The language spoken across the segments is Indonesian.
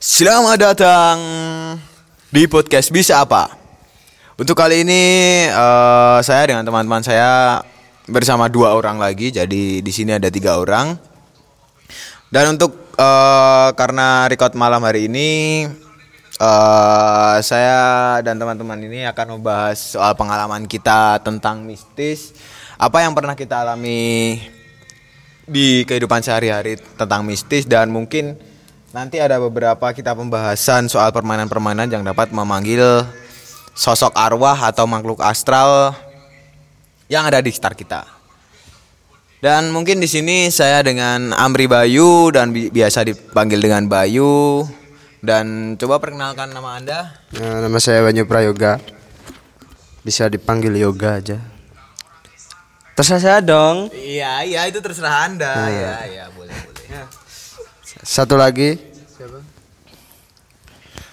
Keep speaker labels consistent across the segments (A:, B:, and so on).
A: Selamat datang di podcast Bisa Apa. Untuk kali ini eh, saya dengan teman-teman saya bersama dua orang lagi, jadi di sini ada tiga orang. Dan untuk eh, karena record malam hari ini, eh, saya dan teman-teman ini akan membahas soal pengalaman kita tentang mistis, apa yang pernah kita alami di kehidupan sehari-hari tentang mistis dan mungkin nanti ada beberapa kita pembahasan soal permainan-permainan yang dapat memanggil sosok arwah atau makhluk astral yang ada di sekitar kita. Dan mungkin di sini saya dengan Amri Bayu dan bi- biasa dipanggil dengan Bayu dan coba perkenalkan nama Anda.
B: Nah, nama saya Banyu Prayoga. Bisa dipanggil Yoga aja. Terserah saya dong.
A: Iya, iya itu terserah Anda. Iya, iya, boleh, boleh.
B: Satu lagi.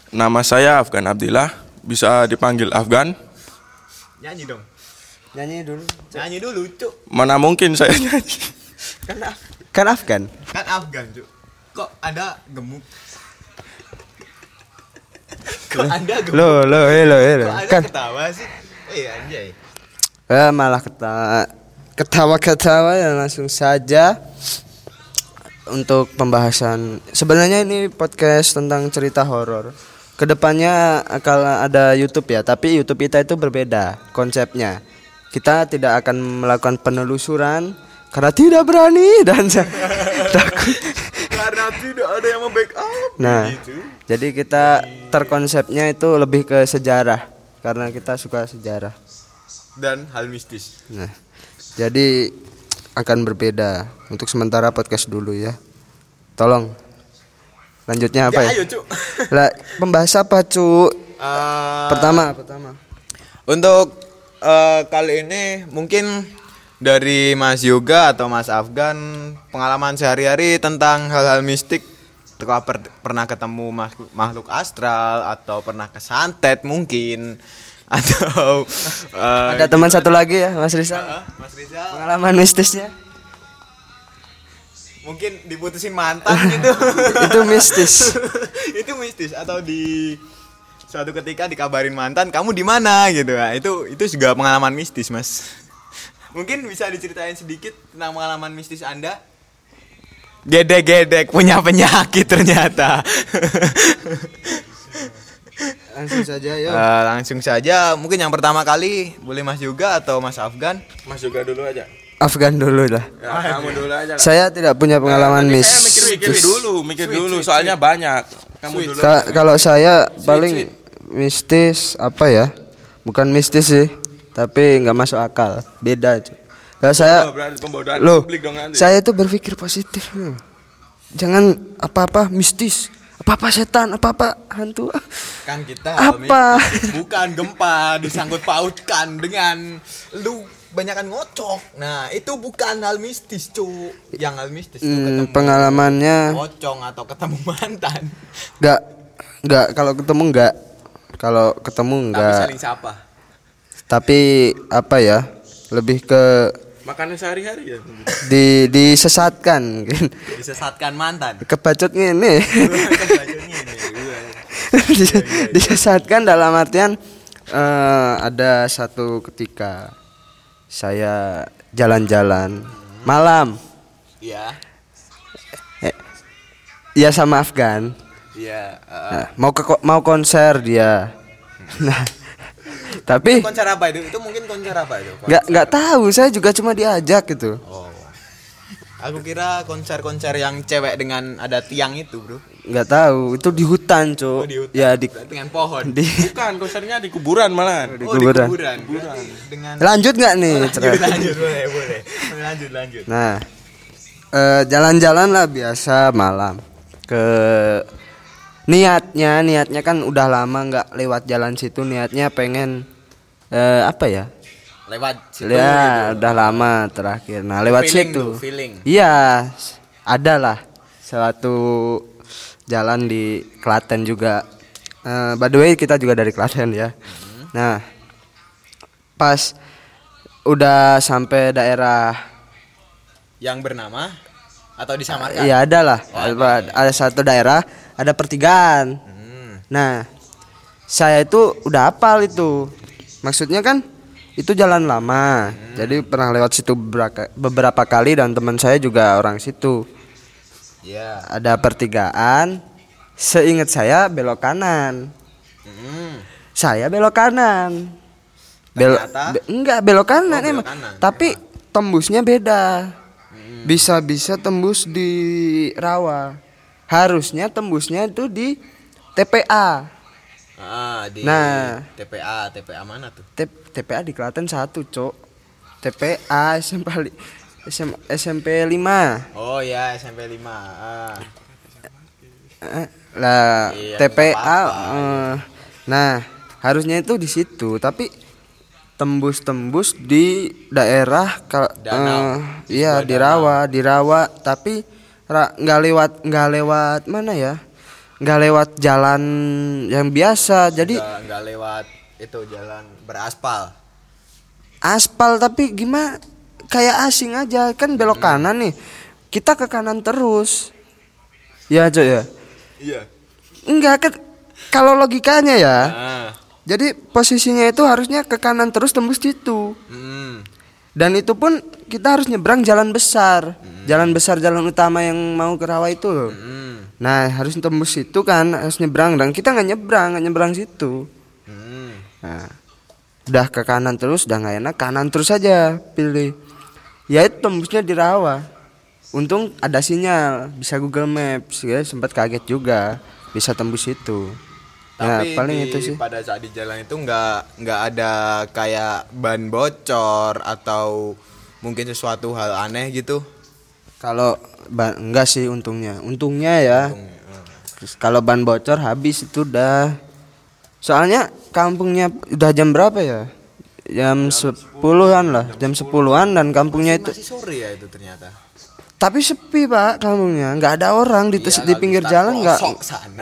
C: Nama saya Afgan Abdillah, bisa dipanggil Afgan.
A: Nyanyi dong.
B: Nyanyi dulu.
A: Nyanyi dulu, Cuk.
C: Mana mungkin saya nyanyi?
A: Kan
B: Kan Afgan.
A: Kan Afgan, Cuk. Kok Anda gemuk? Kok Anda gemuk?
B: Lo lo hello hello.
A: Kok Anda
B: Kan
A: ketawa sih? Eh, anjay.
B: eh, malah ketawa ketawa-ketawa ya langsung saja untuk pembahasan. Sebenarnya ini podcast tentang cerita horor. Ke depannya akan ada YouTube ya, tapi YouTube kita itu berbeda konsepnya. Kita tidak akan melakukan penelusuran karena tidak berani dan takut.
A: Karena tidak ada yang membackup.
B: Nah, jadi kita terkonsepnya itu lebih ke sejarah karena kita suka sejarah.
A: Dan hal mistis.
B: Nah, jadi akan berbeda. Untuk sementara podcast dulu ya. Tolong. Lanjutnya apa
A: Ya,
B: ya?
A: ayo.
B: Lah, pembahas apa, Cuk?
A: Eh,
B: Pertama, pertama.
A: Untuk eh, kali ini mungkin dari Mas Yoga atau Mas Afgan pengalaman sehari-hari tentang hal-hal mistik Atau per- pernah ketemu makhluk, makhluk astral atau pernah kesantet mungkin atau eh,
B: Ada teman satu lagi ya, Mas Rizal.
A: eh, Mas Rizal.
B: Pengalaman mistisnya?
A: mungkin diputusin mantan gitu.
B: Itu mistis.
A: itu mistis. Atau di suatu ketika dikabarin mantan kamu di mana? gitu. Nah, itu itu juga pengalaman mistis mas. Mungkin bisa diceritain sedikit tentang pengalaman mistis anda? Gedek-gedek punya penyakit ternyata
B: Langsung saja ya.
A: Eh, langsung saja mungkin yang pertama kali boleh mas juga atau mas Afgan
C: Mas juga dulu aja.
B: Afgan dulu lah.
C: Ya, kamu dulu aja. lah.
B: Saya tidak punya pengalaman
C: Nanti Saya
B: mistis.
C: mikir-mikir dulu, mikir dulu, soalnya banyak. Kamu dulu.
B: Ka- kalau saya paling mistis apa ya? Bukan mistis sih, tapi nggak masuk akal. Beda. Kalau saya
C: Oh,
B: loh,
C: dong
B: saya itu berpikir positif. Jangan apa-apa mistis, apa-apa setan, apa-apa hantu.
A: kan kita
B: Apa?
A: bukan gempa disangkut pautkan dengan lu. Banyakan ngocok. Nah itu bukan hal mistis cu yang hal mistis itu
B: Hmm, pengalamannya.
A: pocong atau ketemu mantan.
B: Nggak nggak. Kalau ketemu nggak. Kalau ketemu
A: tapi
B: nggak.
A: saling sapa.
B: Tapi apa ya lebih ke
C: Makannya sehari-hari ya.
B: di disesatkan
A: disesatkan mantan.
B: Kebacut ngene. Dis- disesatkan dalam artian eh, ada satu ketika saya jalan-jalan malam.
A: Iya.
B: Ya sama Afgan.
A: Iya eh,
B: Nah, mau ke mau konser dia. Nah tapi
A: konser apa itu? Itu mungkin konser apa itu?
B: Nggak nggak tahu saya juga cuma diajak gitu.
A: Oh. Aku kira konser-konser yang cewek dengan ada tiang itu bro.
B: Nggak tahu itu di hutan
A: oh,
B: cuk
A: di hutan.
B: ya di
A: dengan pohon.
B: di
C: Bukan, konsernya di kuburan malah.
B: di
A: oh di
B: kuburan.
A: kuburan. Dengan
B: lanjut nggak nih
A: lanjut
B: cerita?
A: lanjut boleh boleh. Lanjut lanjut.
B: Nah, eh, jalan-jalan lah biasa malam ke niatnya niatnya kan udah lama nggak lewat jalan situ niatnya pengen eh, apa ya?
A: lewat situ
B: ya
A: gitu.
B: udah lama terakhir. Nah lewat
A: Feeling
B: situ.
A: tuh, feeling.
B: Iya, ada lah suatu jalan di Klaten juga. Eh, by the way kita juga dari Klaten ya. Nah pas udah sampai daerah
A: yang bernama atau disamarkan
B: Iya ada lah. ada, ada satu daerah ada pertigaan. Nah, saya itu udah hafal itu. Maksudnya kan itu jalan lama. Jadi pernah lewat situ beberapa, beberapa kali dan teman saya juga orang situ.
A: Iya.
B: Ada pertigaan. Seingat saya belok kanan.
A: Hmm.
B: Saya belok kanan. Belok be- enggak belok kanan
A: Oh, belok
B: emang.
A: kanan.
B: Tapi tembusnya beda. Bisa-bisa tembus di rawa. Harusnya tembusnya itu di TPA.
A: Ah, di
B: Nah.
A: TPA, TPA mana tuh?
B: T- TPA di Klaten satu, Cok. TPA SMP SM- SMP 5.
A: Oh ya, SMP 5. Ah.
B: Eh, lah
A: Iya,
B: TPA
A: nggak apa-apa,
B: eh, nah harusnya itu di situ tapi tembus-tembus di daerah ka-
A: Danau.
B: eh, iya di rawa di rawa tapi nggak lewat nggak lewat mana ya nggak lewat jalan yang biasa jadi
A: Nggak, lewat itu jalan beraspal.
B: aspal tapi gimana kayak asing aja kan belok kanan nih kita ke kanan terus ya coy ya
A: Iya.
B: enggak kan kalau logikanya ya
A: Ah.
B: Jadi posisinya itu harusnya ke kanan terus tembus situ.
A: Hmm.
B: Dan itu pun kita harus nyebrang jalan besar. Jalan besar jalan utama yang mau ke rawa itu loh.
A: Hmm.
B: Nah, harus tembus situ kan, harus nyebrang dan kita nggak nyebrang, nggak nyebrang situ.
A: Hmm.
B: Nah, udah ke kanan terus, udah nggak enak, kanan terus aja pilih. Ya itu tembusnya di rawa. Untung ada sinyal, bisa Google Maps, ya sempat kaget juga bisa tembus itu. Ya,
A: Tapi
B: paling
A: di,
B: itu sih.
A: pada saat di jalan itu nggak nggak ada kayak ban bocor atau mungkin sesuatu hal aneh gitu.
B: Kalau ban enggak sih untungnya. Untungnya ya. Terus Kalau ban bocor habis itu udah. Soalnya kampungnya udah jam berapa ya? Jam sepuluhan lah, jam sepuluhan dan kampungnya itu.
A: Masih sore ya itu ternyata.
B: Tapi sepi pak kampungnya, nggak ada orang di,
A: Iya,
B: di pinggir jalan nggak.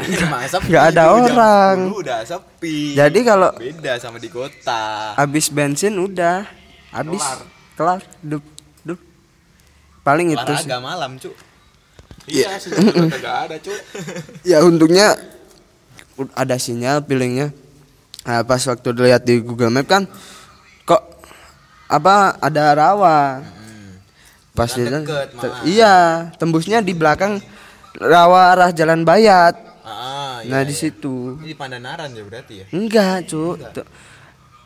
B: nggak ada orang.
A: 10 udah sepi.
B: Jadi kalau
A: beda sama di kota.
B: habis bensin udah, habis kelar, dup, dup. Paling itu sih.
A: Olahraga malam, Cuk.
C: Iya, nggak ada, Cuk.
B: ya untungnya ada sinyal pilingnya nah, pas waktu dilihat di Google Map kan kok apa ada rawa pas dia
A: malah.
B: iya tembusnya di belakang rawa arah jalan Bayat
A: Ah, iya,
B: nah di
A: iya.
B: situ
A: Ini Pandanaran ya berarti ya?
B: enggak cu Tuh.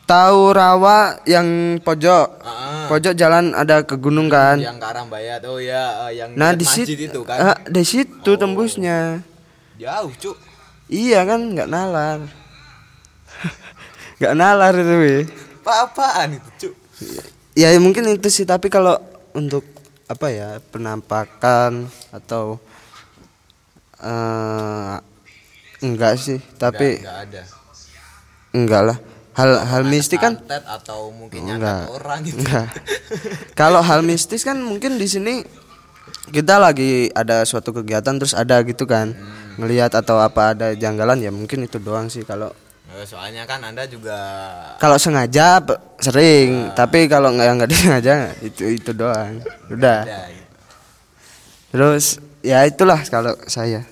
B: tahu rawa yang pojok
A: Ah,
B: pojok jalan ada ke gunung kan
A: yang ke arah Bayat. Oh ya, eh, yang
B: nah di situ
A: itu kan.
B: ah, di situ tembusnya
A: Jauh, Cuk.
B: Iya kan nggak nalar. nggak nalar itu weh.
A: Apa-apaan itu, Cuk?
B: Ya mungkin itu sih tapi kalau untuk apa ya penampakan atau eh enggak sih tapi
A: Nggak, nggak ada.
B: enggak lah hal hal mistis kan
A: atau mungkin
B: enggak
A: orang gitu.
B: enggak kalau hal mistis kan mungkin di sini kita lagi ada suatu kegiatan terus ada gitu kan ngelihat atau apa ada janggalan ya mungkin itu doang sih kalau
A: Soalnya kan Anda juga
B: kalau sengaja sering. Tapi kalau nggak nggak disengaja itu itu doang. Udah.
A: Gitu.
B: terus ya itulah kalau saya.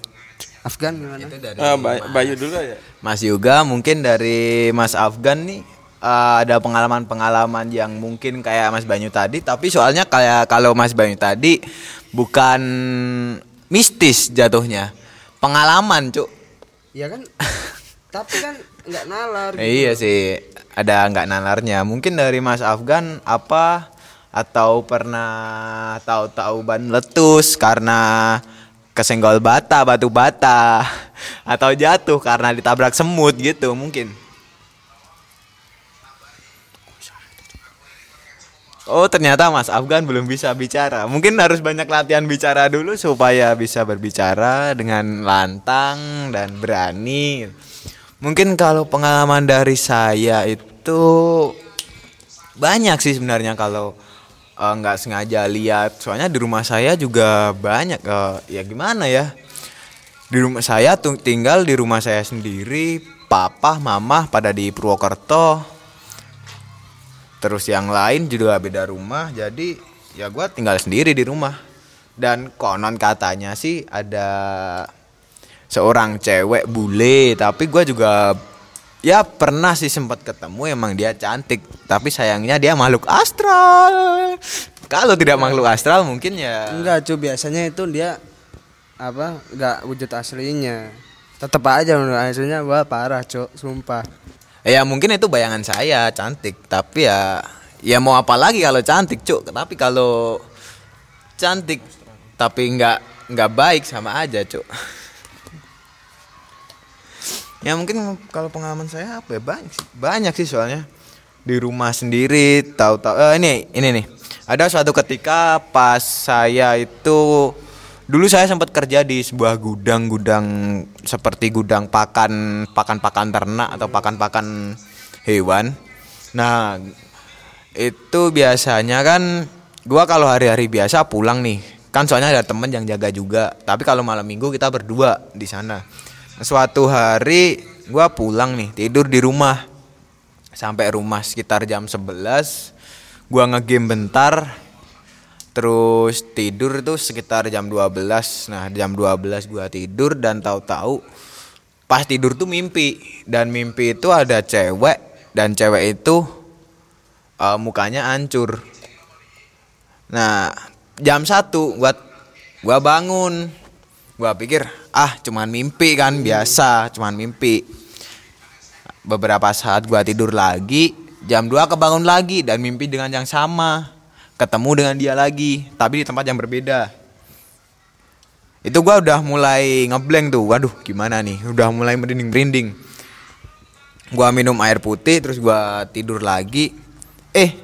B: Afgan gimana?
A: Itu dari
C: Ah, Bay- Bayu dulu ya.
A: Mas Yuga mungkin dari Mas Afgan nih eh, ada pengalaman-pengalaman yang mungkin kayak Mas Banyu tadi. Tapi soalnya kayak kalau Mas Banyu tadi bukan mistis jatuhnya. Pengalaman cuk.
B: Ya kan? Tapi kan nggak nalar gitu.
A: Eh, iya sih ada nggak nalarnya. Mungkin dari Mas Afgan apa? Atau pernah tahu-tahu ban letus karena kesenggol bata batu bata? Atau jatuh karena ditabrak semut gitu mungkin. Oh ternyata Mas Afgan belum bisa bicara. Mungkin harus banyak latihan bicara dulu Supaya bisa berbicara dengan lantang dan berani Mungkin kalau pengalaman dari saya itu Banyak sih sebenarnya kalau eh, nggak sengaja lihat. Soalnya di rumah saya juga banyak eh, Ya gimana ya. Di rumah saya tinggal di rumah saya sendiri Papa, mama pada di Purwokerto. Terus yang lain juga beda rumah, jadi ya gua tinggal sendiri di rumah. Dan konon katanya sih ada seorang cewek bule tapi gua juga ya pernah sih sempat ketemu emang dia cantik tapi sayangnya dia makhluk astral. Kalau tidak makhluk astral mungkin ya
B: Enggak cu biasanya itu dia apa enggak wujud aslinya. Tetep aja menurut aslinya wah parah cok sumpah.
A: Ya mungkin itu bayangan saya cantik. Tapi ya ya mau apa lagi kalau cantik cuk tapi kalau cantik tapi nggak nggak baik sama aja cuk ya mungkin kalau pengalaman saya apa ya? Banyak sih banyak sih soalnya. Di rumah sendiri tahu-tahu eh, ini ini nih. Ada suatu ketika pas saya itu dulu saya sempat kerja di sebuah gudang-gudang seperti gudang pakan pakan-pakan ternak atau pakan-pakan hewan. Nah itu biasanya kan gua kalau hari-hari biasa pulang nih. Kan soalnya ada temen yang jaga juga. Tapi kalau malam minggu kita berdua di sana suatu hari gua pulang nih tidur di rumah. Sampai rumah sekitar jam 11 gua ngegame bentar. Terus tidur itu sekitar jam 12 nah jam 12 gua tidur dan tahu-tahu pas tidur tuh mimpi. Dan mimpi itu ada cewek dan cewek itu eh, mukanya hancur. Nah jam 1 gua gua bangun gua pikir ah cuman mimpi kan biasa cuman mimpi. Beberapa saat gua tidur lagi jam 2 kebangun lagi dan mimpi dengan yang sama. Ketemu dengan dia lagi tapi di tempat yang berbeda. Itu gua udah mulai ngeblank tuh waduh gimana nih? Udah mulai merinding merinding gua minum air putih terus gua tidur lagi. Eh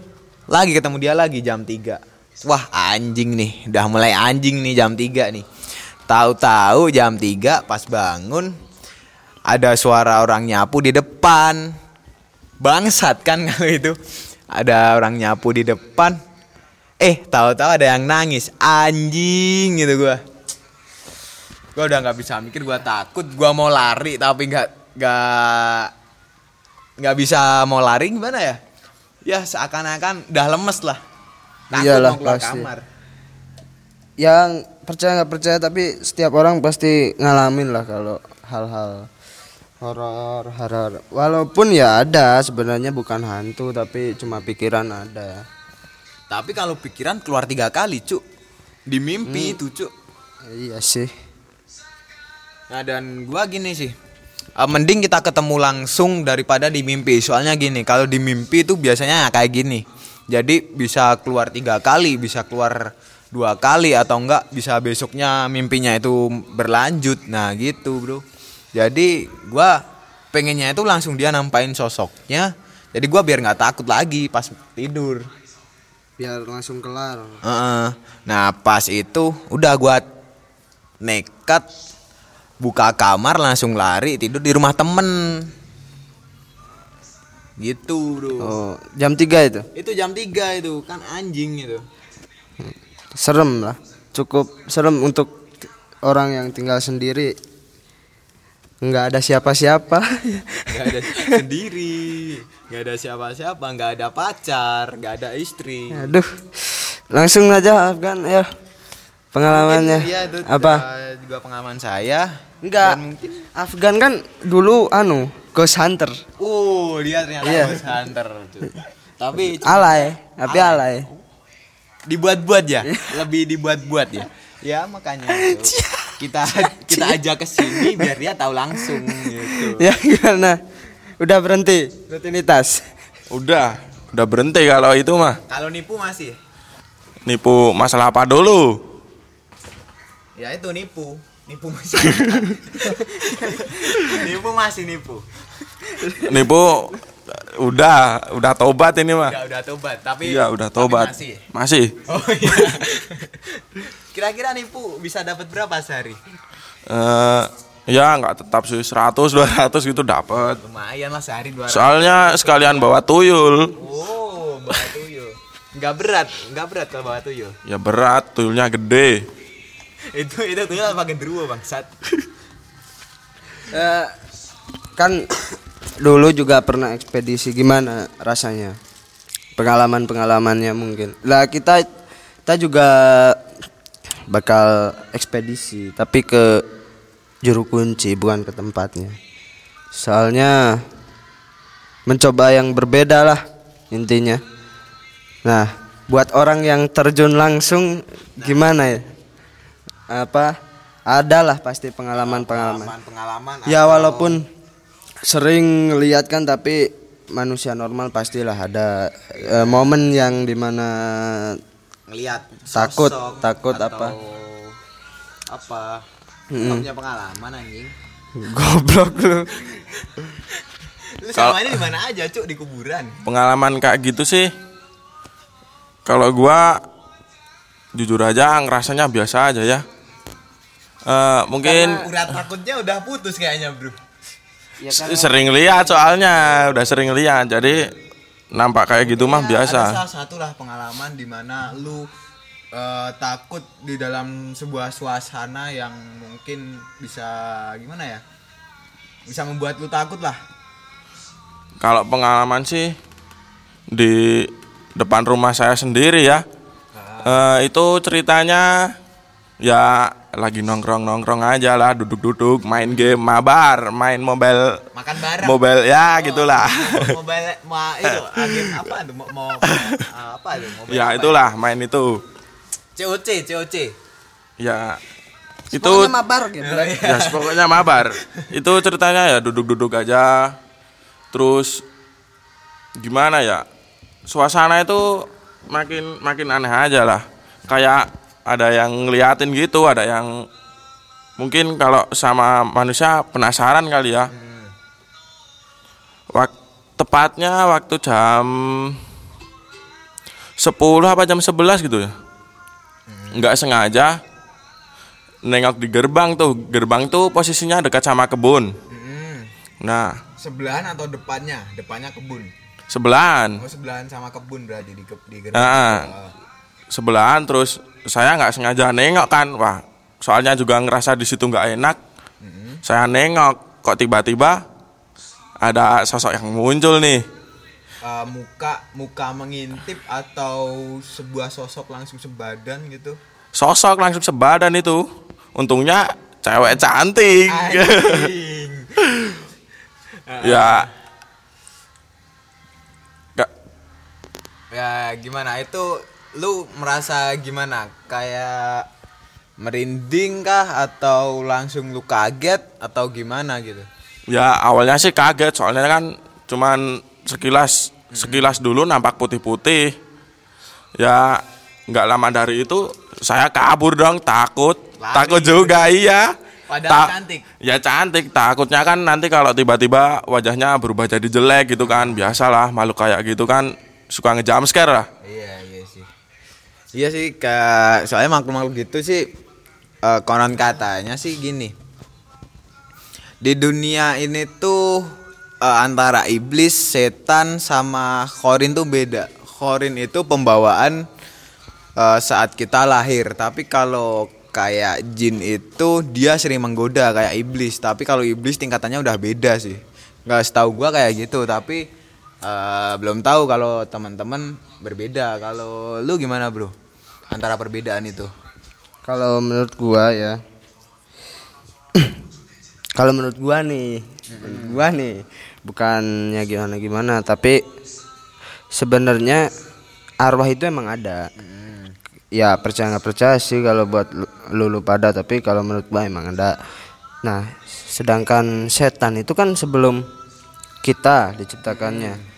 A: lagi ketemu dia lagi jam 3 wah anjing nih udah mulai anjing nih jam 3 nih tahu-tahu jam 3 pas bangun ada suara orang nyapu di depan. Bangsat kan kalau itu. Ada orang nyapu di depan. Eh tahu-tahu ada yang nangis. Anjing gitu gua. Gua udah nggak bisa mikir gua takut. Gua mau lari tapi nggak nggak nggak bisa mau lari gimana ya? Ya seakan-akan udah lemes lah. Takut
B: Iyalah,
A: mau keluar
B: pasti.
A: kamar.
B: Yang percaya nggak percaya tapi setiap orang pasti ngalamin lah kalau hal-hal horor horor. Walaupun ya ada sebenarnya bukan hantu tapi cuma pikiran ada.
A: Tapi kalau pikiran keluar tiga kali cuk. Di mimpi itu cuk.
B: Iya sih.
A: Nah dan gua gini sih. Eh, Mending kita ketemu langsung daripada di mimpi. Soalnya gini Kalau di mimpi itu biasanya kayak gini. Jadi bisa keluar tiga kali Bisa keluar dua kali Atau enggak bisa besoknya mimpinya itu berlanjut. Nah gitu bro. Jadi gua pengennya itu langsung dia nampain sosoknya. Jadi gua biar nggak takut lagi pas tidur.
B: Biar langsung kelar.
A: Heeh. Nah pas itu udah gua nekat buka kamar langsung lari tidur di rumah temen. Gitu bro.
B: Oh jam 3 itu?
A: Itu jam 3 itu kan anjing itu
B: serem lah. Cukup serem untuk orang yang tinggal sendiri. Nggak ada siapa-siapa.
A: Nggak ada sendiri. Nggak ada siapa-siapa nggak ada pacar nggak ada istri.
B: Aduh. Langsung aja Afgan ya. Pengalamannya.
A: Iya, itu
B: apa?
A: juga- pengalaman saya.
B: Enggak
A: mungkin
B: Afgan kan dulu anu ghost hunter.
A: Uh dia ternyata
B: Iya.
A: ghost hunter tuh. tapi
B: alay tapi alay
A: dibuat-buat ya? Lebih dibuat-buat ya? Ya makanya. Itu. kita kita ajak ke sini biar dia tahu langsung gitu.
B: Ya gimana? Udah berhenti rutinitas?
C: Udah, udah berhenti kalau itu mah.
A: kalau nipu masih?
C: Nipu masalah apa dulu?
A: ya itu nipu. Nipu masih. Nipu masih nipu.
C: Nipu udah, udah tobat ini mah.
A: udah udah tobat tapi
C: Iya, udah
A: tapi
C: tobat.
A: masih
C: Masih.
A: oh iya kira-kira nipu bisa dapat berapa sehari
C: Eh, ya nggak tetap sih 100 200 gitu dapat.
A: lumayan lah sehari dua
C: Soalnya sekalian bawa tuyul.
A: oh bawa tuyul nggak berat nggak berat kalau bawa tuyul
C: Ya berat, tuyulnya gede.
A: itu itu tuyul apa genderuwo bangsat
B: Eh, kan dulu juga pernah ekspedisi gimana rasanya? Pengalaman pengalamannya mungkin. Lah kita kita juga bakal ekspedisi tapi ke juru kunci bukan ke tempatnya. Soalnya mencoba yang berbeda lah intinya. Nah buat orang yang terjun langsung gimana ya? Apa? Adalah pasti pengalaman-pengalaman.
A: Pengalaman
B: ya walaupun sering lihat kan tapi manusia normal pastilah ada eh, momen yang di mana
A: ngelihat
B: Takut, takut
A: atau
B: apa?
A: apa? Nggak punya pengalaman anjing.
B: Goblok lu.
A: Lu selama ini di mana aja cuk di kuburan.
C: Pengalaman kayak gitu sih. Kalau gua jujur aja ngerasanya biasa aja ya. Eh, mungkin
A: urat takutnya udah putus kayaknya bro
B: ya
C: sering lihat soalnya udah sering lihat. Jadi nampak kayak gitu mah
A: Ya, ada
C: biasa
A: salah satu lah pengalaman di mana lu eh, takut di dalam sebuah suasana yang mungkin bisa gimana ya bisa membuat lu takut lah.
C: Kalau pengalaman sih di depan rumah saya sendiri ya. Eh, itu ceritanya ya lagi nongkrong nongkrong aja lah duduk duduk main game mabar main mobile.
A: Makan bareng?
C: Mobile ya gitulah.
A: mobile ma itu apa tuh mau, mau apa tuh mobile
C: ya
A: apa
C: itulah main itu.
A: COC COC
C: ya itu
B: Pokoknya mabar gitu.
C: Ya pokoknya mabar. Itu ceritanya ya duduk-duduk aja. Terus gimana ya? Suasana itu makin makin aneh aja lah. Kayak ada yang ngeliatin gitu ada yang mungkin kalau sama manusia penasaran kali ya. Wak- tepatnya waktu jam 10 apa jam 11 gitu ya. Nggak sengaja nengok di gerbang tuh gerbang tuh posisinya dekat sama kebun.
A: Hmm.
C: nah.
A: Sebelahan atau depannya? Depannya kebun?
C: Sebelahan.
A: Oh sebelahan sama kebun berarti di di gerbang.
C: Ah.
A: Oh.
C: Sebelahan terus saya nggak sengaja nengok kan. Wah soalnya juga ngerasa di situ nggak enak. Saya nengok kok tiba-tiba ada sosok yang muncul nih.
A: Eh, muka muka mengintip atau sebuah sosok langsung sebadan gitu?
C: Sosok langsung sebadan itu. Untungnya cewek cantik. Ya. Nggak-
A: ya gimana? Itu lu merasa gimana kayak merinding kah atau langsung lu kaget atau gimana gitu
C: Ya awalnya sih kaget soalnya kan cuman sekilas sekilas dulu nampak putih-putih. Ya nggak lama dari itu saya kabur dong takut
A: Lari.
C: takut juga iya.
A: Padahal cantik.
C: Ya cantik takutnya kan nanti kalau tiba-tiba wajahnya berubah jadi jelek gitu kan biasalah makhluk kayak gitu kan suka ngejump scare lah.
A: iya iya sih kayak soalnya makhluk-makhluk gitu sih eh, konon katanya sih gini. Di dunia ini tuh eh, antara iblis setan sama khorin tuh beda. Khorin itu pembawaan eh, saat kita lahir. Tapi kalau kayak jin itu dia sering menggoda kayak iblis. Tapi kalau iblis tingkatannya udah beda sih. Nggak setahu gua kayak gitu. Tapi eh, belum tahu kalau teman-teman berbeda. Kalau lu gimana bro antara perbedaan itu
B: Kalau menurut gua ya. kalau menurut gua nih, menurut gua nih bukannya gimana gimana, tapi sebenarnya arwah itu emang ada. Ya percaya nggak percaya sih kalau buat lu, lu, lu pada, tapi kalau menurut gua emang ada. Nah, sedangkan setan itu kan sebelum kita diciptakannya.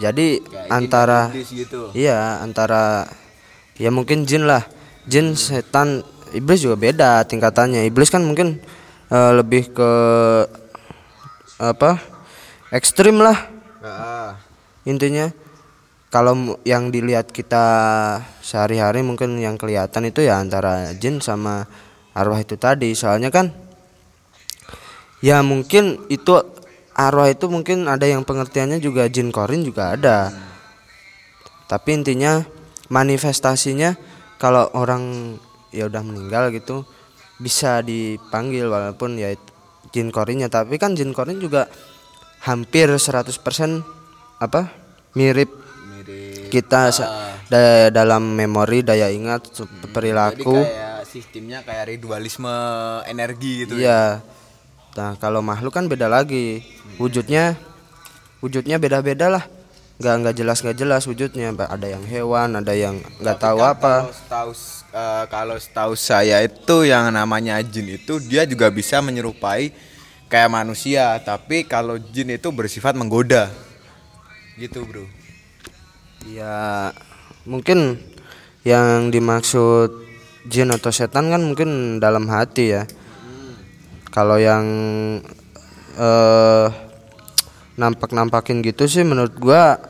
B: Jadi antara
A: gitu
B: Iya antara ya mungkin jin lah. Jin setan iblis juga beda tingkatannya. Iblis kan mungkin eh, lebih ke apa ekstrim lah. Intinya kalau yang dilihat kita sehari-hari mungkin yang kelihatan itu ya antara jin sama arwah itu tadi. Soalnya kan ya mungkin itu arwah itu mungkin ada yang pengertiannya juga jin korin juga ada. Tapi intinya manifestasinya kalau orang ya udah meninggal gitu bisa dipanggil walaupun ya jin korinnya tapi kan jin korin juga hampir 100% apa mirip
A: mirip.
B: kita da- dalam memori daya ingat su- perilaku
A: Jadi kayak sistemnya kayak ritualisme energi gitu ya.
B: iya. Nah, kalau makhluk kan beda lagi. Wujudnya wujudnya beda-beda lah. Nggak nggak jelas nggak jelas wujudnya. Ada yang hewan, ada yang nggak tahu
A: Kan
B: apa.
A: Kalau setahu eh, kalau setahu saya itu yang namanya jin itu dia juga bisa menyerupai kayak manusia, tapi kalau jin itu bersifat menggoda. Gitu, Bro.
B: Ya mungkin yang dimaksud jin atau setan kan mungkin dalam hati ya. Kalau yang eh nampak-nampakin gitu sih menurut gua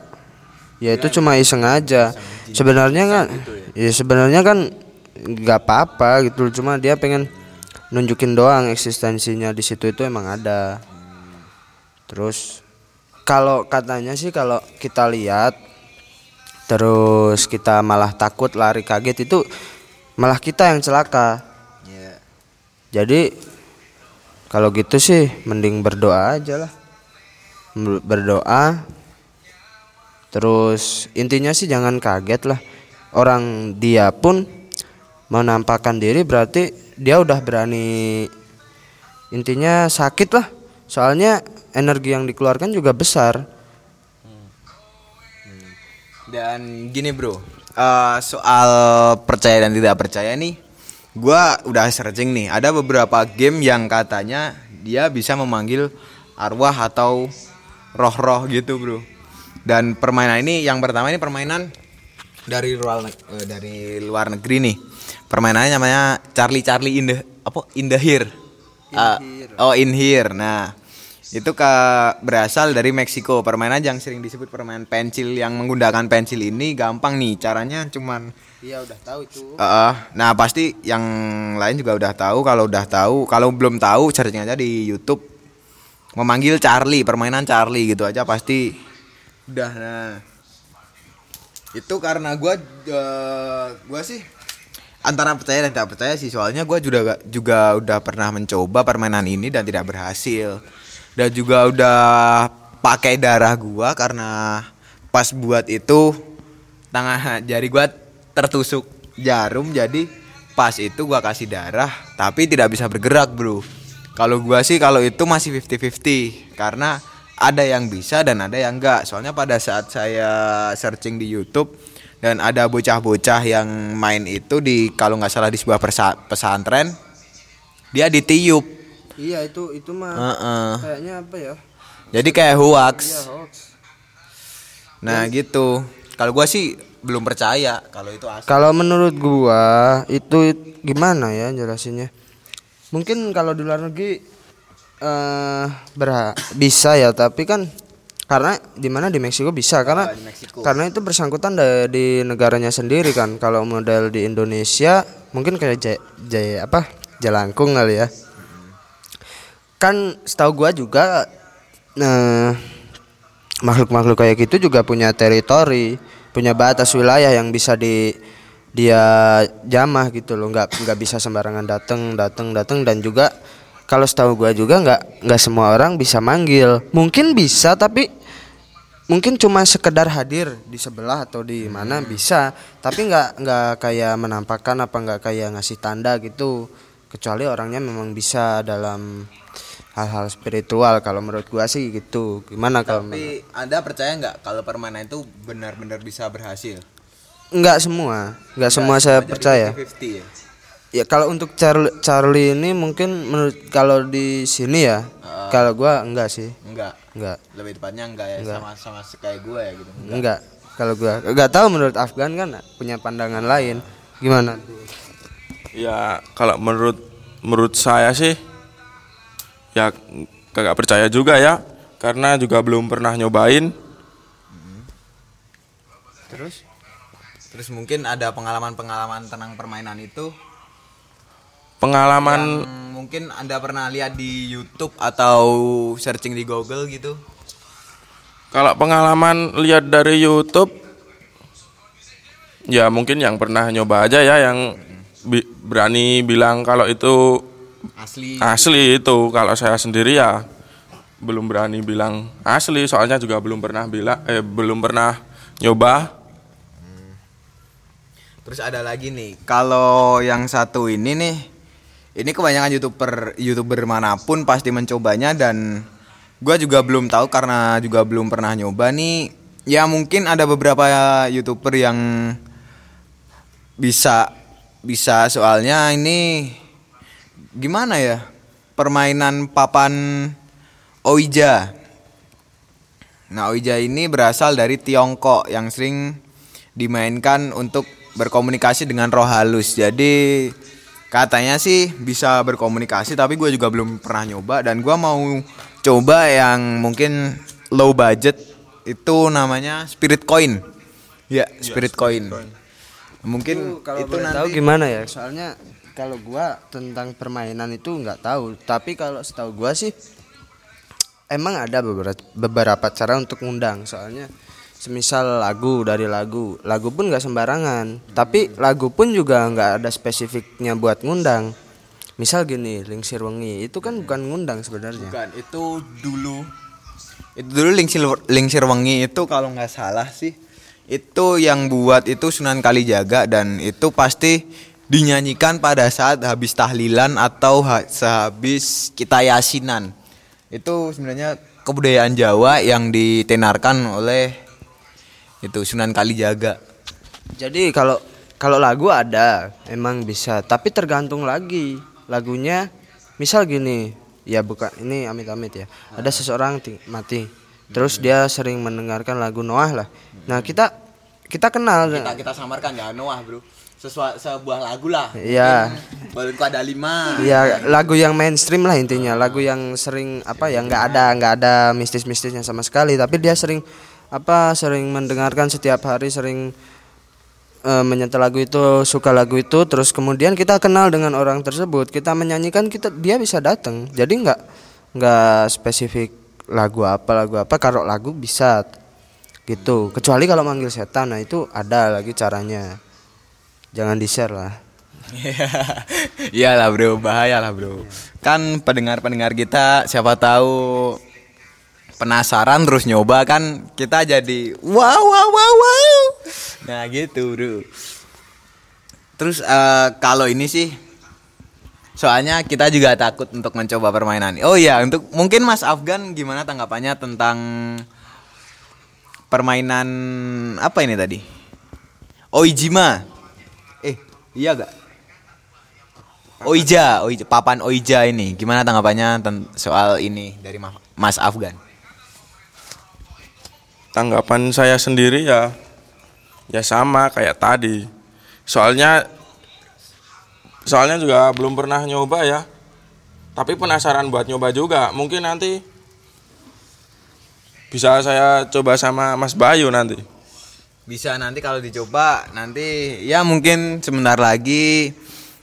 B: ya itu cuma iseng aja. Sebenarnya kan ya sebenarnya kan nggak apa-apa gitu cuma dia pengen nunjukin doang eksistensinya di situ itu emang ada. Terus kalau katanya sih kalau kita lihat terus kita malah takut lari kaget itu malah kita yang celaka
A: Iya.
B: jadi kalau gitu sih mending berdoa aja lah Ber- berdoa terus intinya sih jangan kaget lah. Orang dia pun menampakkan diri berarti dia udah berani intinya sakit lah. Soalnya energi yang dikeluarkan juga besar.
A: Dan gini bro, eh, soal percaya dan tidak percaya nih, gua udah searching nih. Ada beberapa game yang katanya dia bisa memanggil arwah atau roh-roh gitu bro. Dan permainan ini, yang pertama ini permainan dari luar eh, dari luar negeri nih. Permainannya namanya Charlie Charlie in the apa in the here. Ah, oh in here. Nah, itu ke berasal dari Meksiko. Permainan yang sering disebut permainan pensil yang menggunakan pensil ini gampang nih. Caranya cuman
B: iya udah tahu itu
A: eh, nah pasti yang lain juga udah tahu. Kalau udah tahu, kalau belum tahu searching aja di YouTube. Memanggil Charlie, permainan Charlie gitu aja pasti udah. Nah, itu karena gua eh, gua sih antara percaya dan tidak percaya sih. Soalnya gua juga juga udah pernah mencoba permainan ini dan tidak berhasil. Dan juga udah pakai darah gua karena pas buat itu tangan jari gua tertusuk jarum jadi pas itu gua kasih darah tapi tidak bisa bergerak bro kalau gua sih kalau itu masih 50-50 karena ada yang bisa dan ada yang enggak soalnya pada saat saya searching di YouTube dan ada bocah-bocah yang main itu di kalau nggak salah di sebuah pesantren dia ditiup.
B: Iya itu itu mah
A: Heeh.
B: kayaknya apa ya?
A: Jadi kayak hoax.
B: Iya hoax.
A: Nah gitu. Kalau gua sih belum percaya kalau itu asli.
B: Kalau menurut gua itu gimana ya jelasinnya? Mungkin kalau di luar negeri eh berha- bisa ya, tapi kan karena di mana di Meksiko bisa karena
A: di Meksiko.
B: karena itu bersangkutan da- di negaranya sendiri kan. Kalau model di Indonesia mungkin kayak jaya, jaya apa? Jalangkung kali ya. Kan setahu gua juga eh makhluk-makhluk kayak gitu juga punya teritori, punya batas wilayah yang bisa di dia jamah gitu loh, nggak nggak bisa sembarangan dateng dateng dateng dan juga kalau setahu gua juga nggak nggak semua orang bisa manggil, mungkin bisa tapi mungkin cuma sekedar hadir di sebelah atau di mana bisa, tapi nggak nggak kayak menampakkan apa nggak kayak ngasih tanda gitu, kecuali orangnya memang bisa dalam hal-hal spiritual kalau menurut gua sih gitu. Gimana kalau
A: Tapi Anda percaya nggak kalau permainan itu benar-benar bisa berhasil?
B: Enggak semua, enggak semua saya percaya.
A: 50 ya.
B: Ya kalau untuk Charlie, Charlie ini mungkin menurut kalau di sini ya, kalau gua enggak sih,
A: Enggak.
B: enggak,
A: Lebih tepatnya enggak ya sama sama kayak gue ya gitu.
B: enggak. Kalau gua enggak tahu menurut Afgan kan punya pandangan lain. Gimana?
C: Ya kalau menurut menurut saya sih ya kagak percaya juga ya karena juga belum pernah nyobain.
A: Terus Terus mungkin ada pengalaman-pengalaman tentang permainan itu
C: Pengalaman
A: yang mungkin Anda pernah lihat di YouTube atau searching di Google gitu.
C: kalau pengalaman lihat dari YouTube ya mungkin yang pernah nyoba aja ya yang bi- berani bilang kalau itu
A: Asli.
C: asli itu kalau saya sendiri ya belum berani bilang asli soalnya juga belum pernah bilang eh belum pernah nyoba
A: Terus ada lagi nih, kalau yang satu ini nih, ini kebanyakan youtuber youtuber mana pun pasti mencobanya dan gua juga belum tahu karena juga belum pernah nyoba nih. Ya mungkin ada beberapa youtuber yang bisa bisa soalnya ini gimana ya permainan papan Oija nah Oija ini berasal dari Tiongkok yang sering dimainkan untuk berkomunikasi dengan roh halus. Jadi katanya sih bisa berkomunikasi tapi gue juga belum pernah nyoba. Dan gue mau coba yang mungkin low budget itu namanya spirit coin. Ya spirit coin. Mungkin
B: kalau
A: itu nanti
B: tahu gimana ya? Soalnya kalau gua tentang permainan itu nggak tahu. Tapi kalau setahu gua sih emang ada beberapa beberapa cara untuk ngundang. Soalnya semisal lagu dari lagu. Lagu pun nggak sembarangan. Tapi lagu pun juga nggak ada spesifiknya buat ngundang. Misal gini lingsir wengi. Itu kan bukan ngundang sebenarnya.
A: Bukan itu dulu. Itu dulu lingsir lingsir wengi itu kalau nggak salah sih itu yang buat itu Sunan Kalijaga dan itu pasti dinyanyikan pada saat habis tahlilan atau ha- sehabis kita yasinan. Itu sebenarnya kebudayaan Jawa yang ditenarkan oleh itu Sunan Kalijaga
B: Jadi kalau kalau lagu ada emang bisa, tapi tergantung lagi lagunya. Misal gini, ya bukan ini amit-amit ya. Ada seseorang ti- mati, terus dia sering mendengarkan lagu Noah lah. Nah kita kita kenal.
A: kita kita samarkan ya Noah bro Sesua, sebuah lagu lah
B: Iya.
A: balonku ada lima
B: Ya lagu yang mainstream lah intinya, lagu yang sering apa ya nggak ada nggak ada mistis-mistisnya sama sekali, tapi dia sering apa sering mendengarkan setiap hari sering eh, menyetel lagu itu suka lagu itu terus kemudian kita kenal dengan orang tersebut kita menyanyikan kita dia bisa datang jadi nggak nggak spesifik lagu apa lagu apa kalau lagu bisa gitu. Kecuali kalau manggil setan nah itu ada lagi caranya. Jangan di share lah
A: Iyalah bro, bahaya lah bro. Kan pendengar-pendengar kita siapa tahu penasaran terus nyoba kan kita jadi wow wow wow wow. Nah gitu bro. Terus eh, kalau ini sih soalnya kita juga takut untuk mencoba permainan. Oh iya untuk mungkin Mas Afgan gimana tanggapannya tentang permainan apa ini tadi? Oijima. Eh iya gak? Oija, Oija, papan Oija ini gimana tanggapannya soal ini dari Ma- Mas Afgan?
C: Tanggapan saya sendiri ya ya sama kayak tadi. Soalnya soalnya juga belum pernah nyoba ya. Tapi penasaran buat nyoba juga. Mungkin nanti bisa saya coba sama Mas Bayu nanti.
A: Bisa nanti kalau dicoba nanti ya mungkin sebentar lagi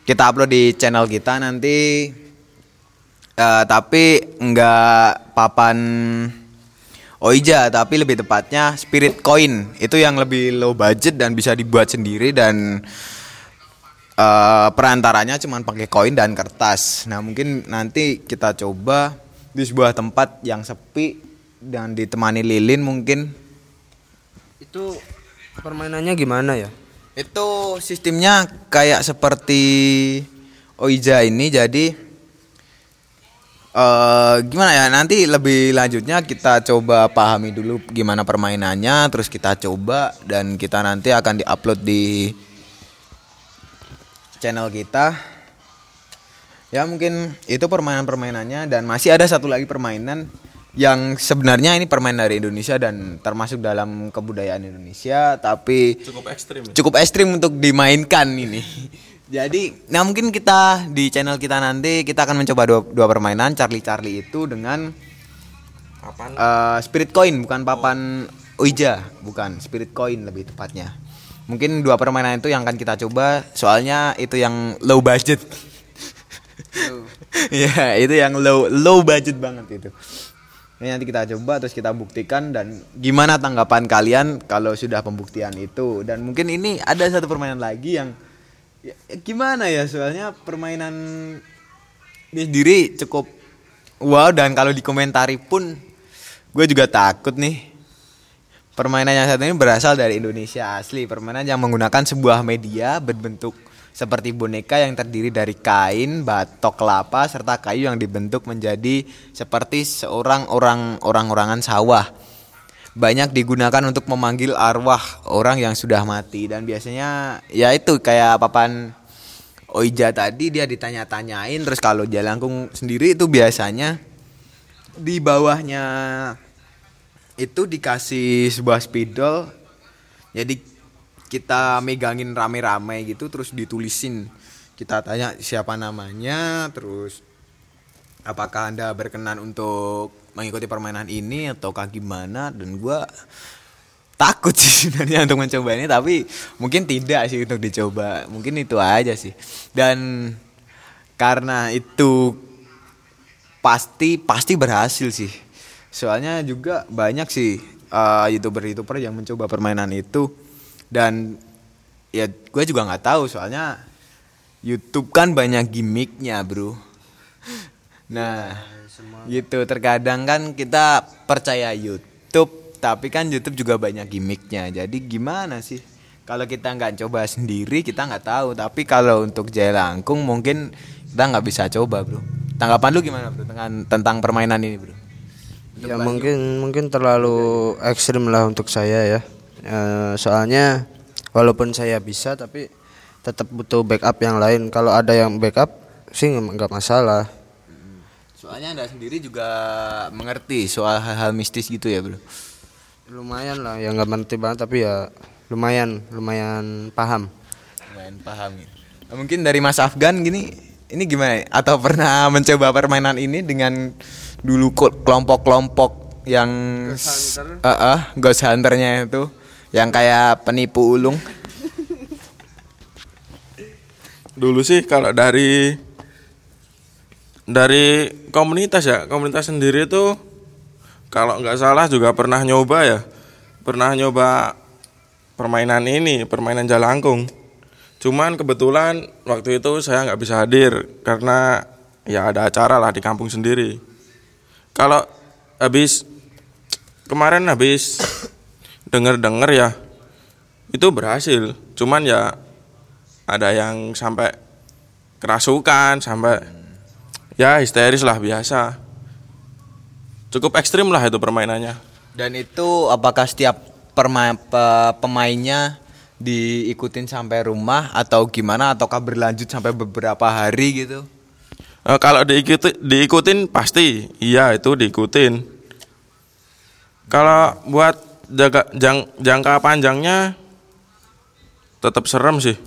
A: kita upload di channel kita nanti. Eh, tapi enggak papan Oija tapi lebih tepatnya Spirit Coin. Itu yang lebih low budget dan bisa dibuat sendiri dan eh, perantaranya cuma pakai koin dan kertas. Nah mungkin nanti kita coba di sebuah tempat yang sepi dan ditemani lilin mungkin.
B: Itu permainannya gimana ya?
A: Itu sistemnya kayak seperti Oija ini jadi eh gimana ya nanti lebih lanjutnya kita coba pahami dulu gimana permainannya terus kita coba dan kita nanti akan diupload di channel kita ya mungkin itu permainan-permainannya dan masih ada satu lagi permainan yang sebenarnya ini permainan dari Indonesia dan termasuk dalam kebudayaan Indonesia tapi
C: cukup ekstrim ya?
A: cukup ekstrim untuk dimainkan ini. Jadi, nah mungkin kita di channel kita nanti kita akan mencoba dua, dua permainan Charlie Charlie itu dengan
C: Apaan?
A: eh, Spirit Coin bukan papan Ouija, bukan Spirit Coin lebih tepatnya. Mungkin dua permainan itu yang akan kita coba soalnya itu yang low budget. Ya, itu yang low low budget banget itu. Ini nanti kita coba terus kita buktikan dan gimana tanggapan kalian kalau sudah pembuktian itu dan mungkin ini ada satu permainan lagi yang ya, gimana ya soalnya permainan ini sendiri cukup wow dan kalau dikomentari pun gue juga takut nih permainan yang satu ini berasal dari Indonesia asli permainan yang menggunakan sebuah media berbentuk seperti boneka yang terdiri dari kain, batok kelapa serta kayu yang dibentuk menjadi seperti seorang orang orang-orangan sawah. Banyak digunakan untuk memanggil arwah orang yang sudah mati. Dan biasanya ya itu kayak papan Oija tadi dia ditanya-tanyain. Terus kalau Jalangkung sendiri itu biasanya di bawahnya itu dikasih sebuah spidol. Jadi kita megangin rame-rame gitu terus ditulisin. Kita tanya siapa namanya terus apakah anda berkenan untuk mengikuti permainan ini ataukah gimana? Dan gua takut sih sebenarnya untuk mencoba ini tapi mungkin tidak sih untuk dicoba. Mungkin itu aja sih. Dan karena itu pasti pasti berhasil sih. Soalnya juga banyak sih uh, youtuber youtuber yang mencoba permainan itu. Dan ya gue juga nggak tahu soalnya YouTube kan banyak gimmicknya bro. Nah gitu terkadang kan kita percaya YouTube tapi kan YouTube juga banyak gimmicknya. Jadi gimana sih? Kalau kita nggak coba sendiri kita nggak tahu. Tapi kalau untuk Langkung mungkin kita nggak bisa coba bro. Tanggapan lu gimana bro tentang tentang permainan ini bro?
B: Ya mungkin mungkin terlalu ekstrim lah untuk saya ya. E, soalnya walaupun saya bisa tapi tetap butuh backup yang lain. Kalau ada yang backup sih nggak masalah
A: soalnya anda sendiri juga mengerti soal hal-hal mistis gitu ya bro
B: lumayan lah ya nggak mengerti banget tapi ya lumayan lumayan paham
A: lumayan paham ya. mungkin dari Mas Afgan gini ini gimana atau pernah mencoba permainan ini dengan dulu kelompok-kelompok yang
B: Ghost Hunter.
A: uh, uh, ghost hunternya itu yang kayak penipu ulung
C: Dulu sih kalau dari dari komunitas ya, komunitas sendiri tuh kalau nggak salah juga pernah nyoba ya. Pernah nyoba permainan ini, permainan jalangkung. Cuman kebetulan waktu itu saya nggak bisa hadir karena ya ada acara lah di kampung sendiri. Kalau habis kemarin habis denger-denger ya itu berhasil. Cuman ya ada yang sampai kerasukan, sampai ya histeris lah biasa. Cukup ekstrim lah itu permainannya.
A: dan itu apakah setiap perma- pe- pemainnya diikutin sampai rumah atau gimana ataukah berlanjut sampai beberapa hari gitu
C: Eh, kalau diikuti, diikutin pasti, iya itu diikutin. Kalau buat jaga, jang, jangka panjangnya tetap serem sih.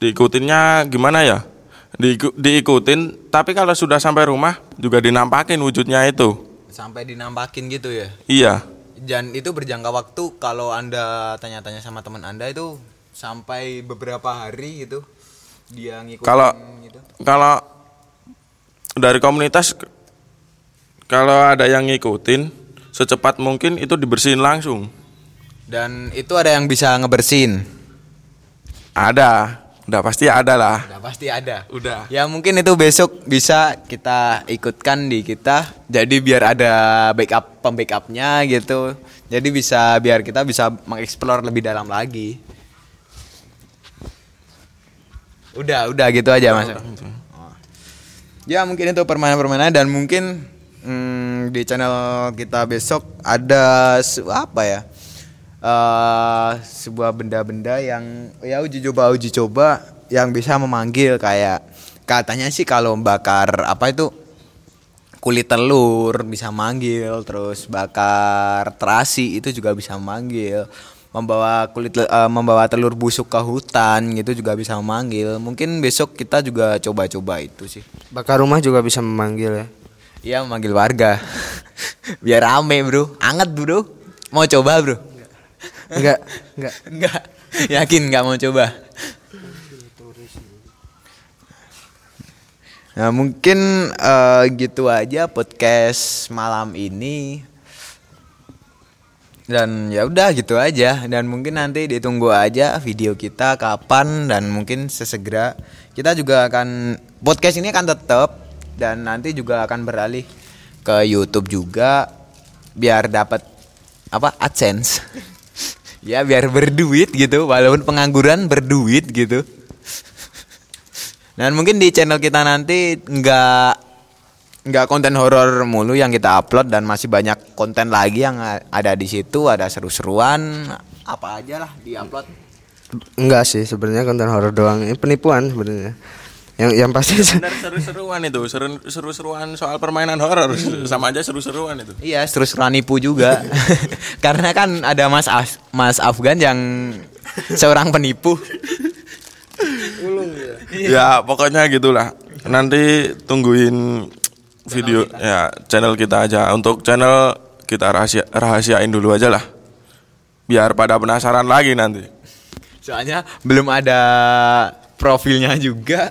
C: Diikutinnya gimana ya? Diiku, diikutin, tapi kalau sudah sampai rumah juga dinampakin wujudnya itu.
A: sampai dinampakin gitu ya?
C: Iya,
A: dan itu berjangka waktu kalau anda tanya-tanya sama teman anda itu sampai beberapa hari gitu dia ngikutin
C: Kalau-
A: gitu?
C: kalau dari komunitas kalau ada yang ngikutin secepat mungkin itu dibersihin langsung.
A: dan itu ada yang bisa ngebersihin?
C: Ada, udah pasti ada lah.
A: udah pasti ada.
C: Udah.
A: ya mungkin itu besok bisa kita ikutkan di kita. Jadi biar ada backup pembackupnya gitu. Jadi bisa biar kita bisa mengeksplor lebih dalam lagi. Udah udah gitu aja mas. Oh. ya mungkin itu permainan-permainan dan mungkin hmm, di channel kita besok ada apa ya eh sebuah benda-benda yang ya uji coba uji coba yang bisa memanggil kayak katanya sih kalau bakar apa itu kulit telur bisa manggil terus bakar terasi itu juga bisa memanggil membawa kulit eh, membawa telur busuk ke hutan gitu juga bisa memanggil. Mungkin besok kita juga coba-coba itu sih.
B: Bakar rumah juga bisa memanggil ya?
A: Iya memanggil warga. Biar rame bro. Anget bro. Mau coba bro
B: enggak enggak.
A: Enggak. Yakin nggak mau coba? Nah mungkin eh, gitu aja podcast malam ini. Dan ya udah gitu aja. Dan mungkin nanti ditunggu aja video kita kapan dan mungkin sesegera. Kita juga akan podcast ini akan tetap dan nanti juga akan beralih ke YouTube juga biar dapat apa AdSense ya biar berduit gitu walaupun pengangguran berduit gitu Dan mungkin di channel kita nanti nggak nggak konten horor mulu yang kita upload dan masih banyak konten lagi yang ada di situ, ada seru-seruan apa aja lah di upload.
B: Enggak sih sebenarnya konten horor doang. Ini penipuan sebenarnya. Yang yang pasti
C: Bener seru-seruan itu, seru- seru-seruan soal permainan horor sama aja seru-seruan itu.
A: Iya, seru-seruan nipu juga. Karena kan ada Mas Af- Mas Afgan yang seorang penipu.
C: Ya pokoknya gitulah. Nanti tungguin video ya channel kita aja. Untuk channel kita rahasia rahasiain dulu aja lah. Biar pada penasaran lagi nanti.
A: Soalnya belum ada profilnya juga.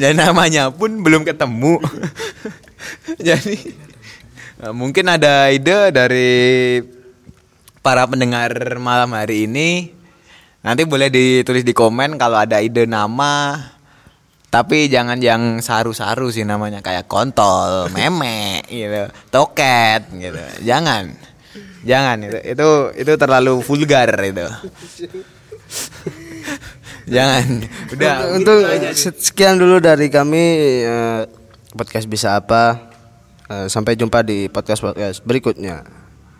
A: Dan namanya pun belum ketemu. Jadi eh, mungkin ada ide dari para pendengar malam hari ini. Nanti boleh ditulis di komen kalau ada ide nama. Tapi jangan yang saru-saru sih namanya kayak kontol, meme gitu, toket gitu. Jangan. Jangan itu itu itu terlalu vulgar itu. Jangan. Udah.
B: untuk se- sekian dulu dari kami eh, podcast bisa apa. Eh, sampai jumpa di podcast podcast berikutnya.